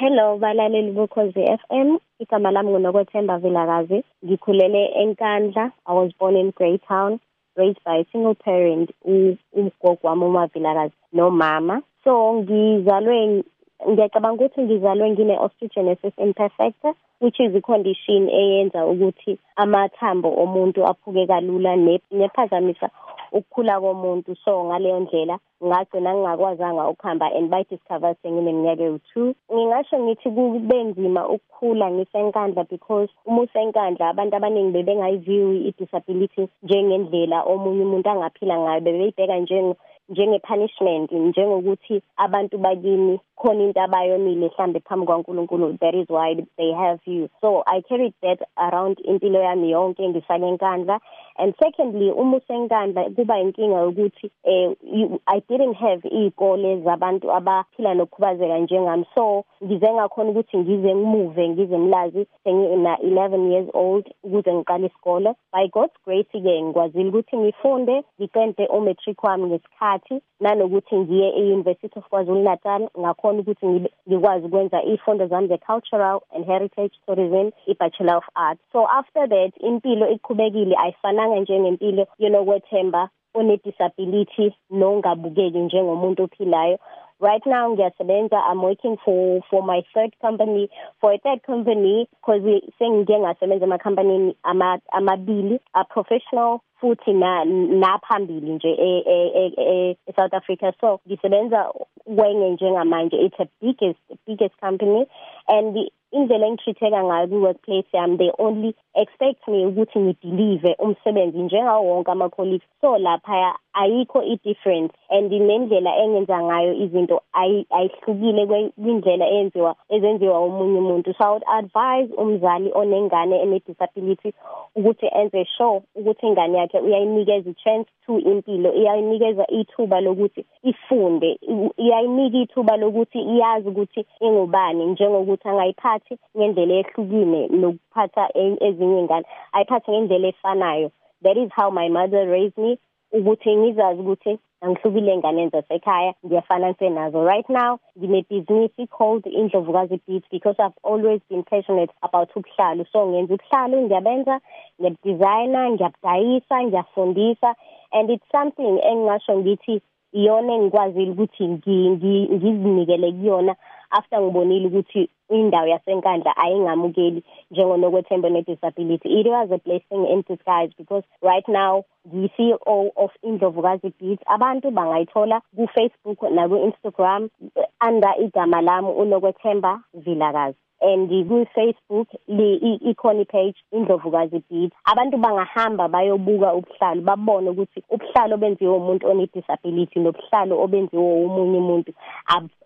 Hello balaleli bokhozi FM igama lami nguNokwethemba Vilakazi. Ngikhulele eNkandla. I was born in Greytown raised by a single parent ugogo wami uMavilakazi nomama. So ngizalwe ngiyacabanga ukuthi ngizalwe ngine osteogenesis imperfecta which is icondition eyenza ukuthi amathambo omuntu aphuke kalula nephazamisa ukukhula komuntu. So ngaleyo ndlela ngagcina ngingakwazanga ukuhamba and bayidiscover sengineminyaka ewu-two. Ngingasho ngithi kube nzima ukukhula ngisenkandla because uma usenkandla abantu abaningi bebengayiviwi i-disability njengendlela omunye umuntu angaphila ngayo. Bebeyibheka njenge-punishment njengokuthi abantu bakini khona into abayonile mhlambe phambi kwaNkulunkulu that is why they have you. So i carried that around impilo yami yonke ngisale enkandla and secondly uma usenkandla kuba inkinga yokuthi eh i didn't have iy'kole zabantu abaphila nokukhubazeka njengami. So ngize ngakhona ukuthi ngize ngimuve ngize ngilazi sengina eleven years old ukuze ngiqale isikole. By god's grace-ke ngikwazile ukuthi ngifunde ngicente o-matric wami ngesikhathi. Nanokuthi ngiye e-university of kwazulu natal ngakhona ukuthi ngikwazi ukwenza iy'fundo zami ze-cultural and heritage tourism i-bachelor of art so after that impilo iqhubekile ayifananga njengempilo yonokwethemba one-disability nongabukeki njengomuntu ophilayo right now ngiyasebenza i'm working for for my third company for a third company because sengike ngasebenza emakhampanini amabili a-professional futhi na naphambili nje e-South Africa so ngisebenza kwenye njengamanje it's a biggest biggest company. And indlela engitreateka ngayo kwi-workplace yami they only expect me ukuthi ngidelive umsebenzi njengawo wonke ama-colleagues. So laphaya ayikho i-difference and nendlela engenza ngayo izinto ayihlukile kwindlela eyenziwa ezenziwa umunye umuntu. So i would advise umzali onengane ene-disability ukuthi enze sure ukuthi ingane yakhe uyayinikeza i-chance to impilo iyayinikeza ithuba lokuthi ifunde iyayinika ithuba lokuthi iyazi ukuthi ingubani njengokuthi angayiphathi ngendlela ehlukile nokuphatha ezinye ingane ayiphathe ngendlela efanayo. That is how my mother raised me. Ukuthi ngizazi ukuthi angihlukile enganeni zasekhaya ngiyafananise nazo. Right now ngine-business called indlovukazi beats because i've always been passionate about ubuhlalu so ngenza ubuhlalu ngiyabenza ngiyabudesigna ngiyabudayisa ngiyafundisa. And it's something engingasho ngithi iyona engikwazile ukuthi ngizinikele kuyona. After ngibonile ukuthi indawo yasenkandla ayingamukeli njengonokwethemba ne-disability. It was a blessing in disguise because right now ngiyi-CEO of indlovukazi beats abantu bangayithola ku-facebook naku-instagram under igama lami unokwethemba vilakazi. And ku-facebook ikhona ipage indlovukazi beat abantu bangahamba bayobuka ubuhlalo babone ukuthi ubuhlalo obenziwe umuntu one-disability nobuhlalo obenziwe omunye umuntu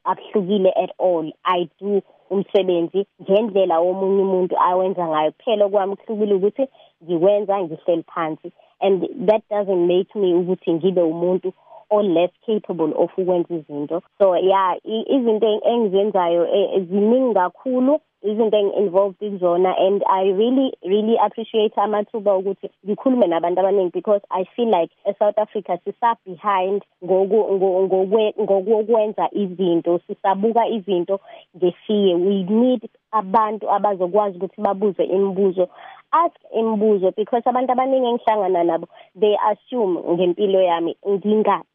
abuhlukile at all. I do umsebenzi ngendlela womunye umuntu awenza ngayo. Kuphela kwami kuhlukile ukuthi ngiwenza ngihleli phansi. And that doesn't make me ukuthi ngibe umuntu or less capable of ukwenza izinto. So yeah izinto engizenzayo ziningi kakhulu izinto engi-involved kuzona and i really really appreciate amathuba ukuthi ngikhulume nabantu abaningi because i feel like e-south africa sisa-behind ngokwenza izinto sisabuka izinto ngefiye. We need abantu abazokwazi ukuthi babuze imibuzo ask imibuzo because abantu abaningi engihlangana nabo they assume ngempilo yami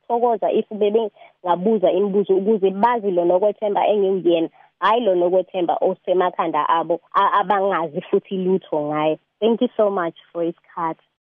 ngingathokoza if bebengabuza imibuzo ukuze bazi lona okwethemba engiwuyena hayi lona okwethemba osemakhanda abo abangazi futhi lutho ngayo thank you so much for isikhathi